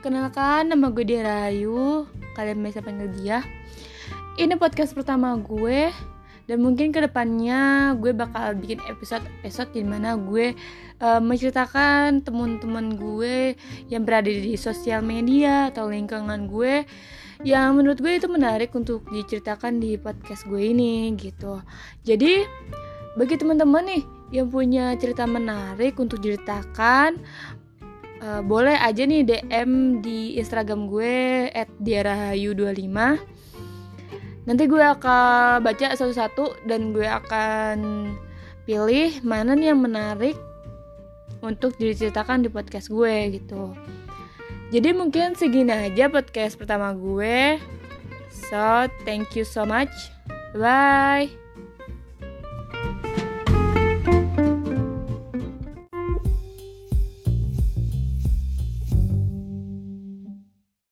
Kenalkan nama gue Dia Rayu Kalian biasa panggil dia Ini podcast pertama gue Dan mungkin ke depannya gue bakal bikin episode-episode Di mana gue uh, menceritakan teman-teman gue Yang berada di sosial media atau lingkungan gue Yang menurut gue itu menarik untuk diceritakan di podcast gue ini gitu. Jadi bagi teman-teman nih yang punya cerita menarik untuk diceritakan uh, boleh aja nih DM di Instagram gue @diarahayu25. Nanti gue akan baca satu-satu dan gue akan pilih mana nih yang menarik untuk diceritakan di podcast gue gitu. Jadi mungkin segini aja podcast pertama gue. So thank you so much. Bye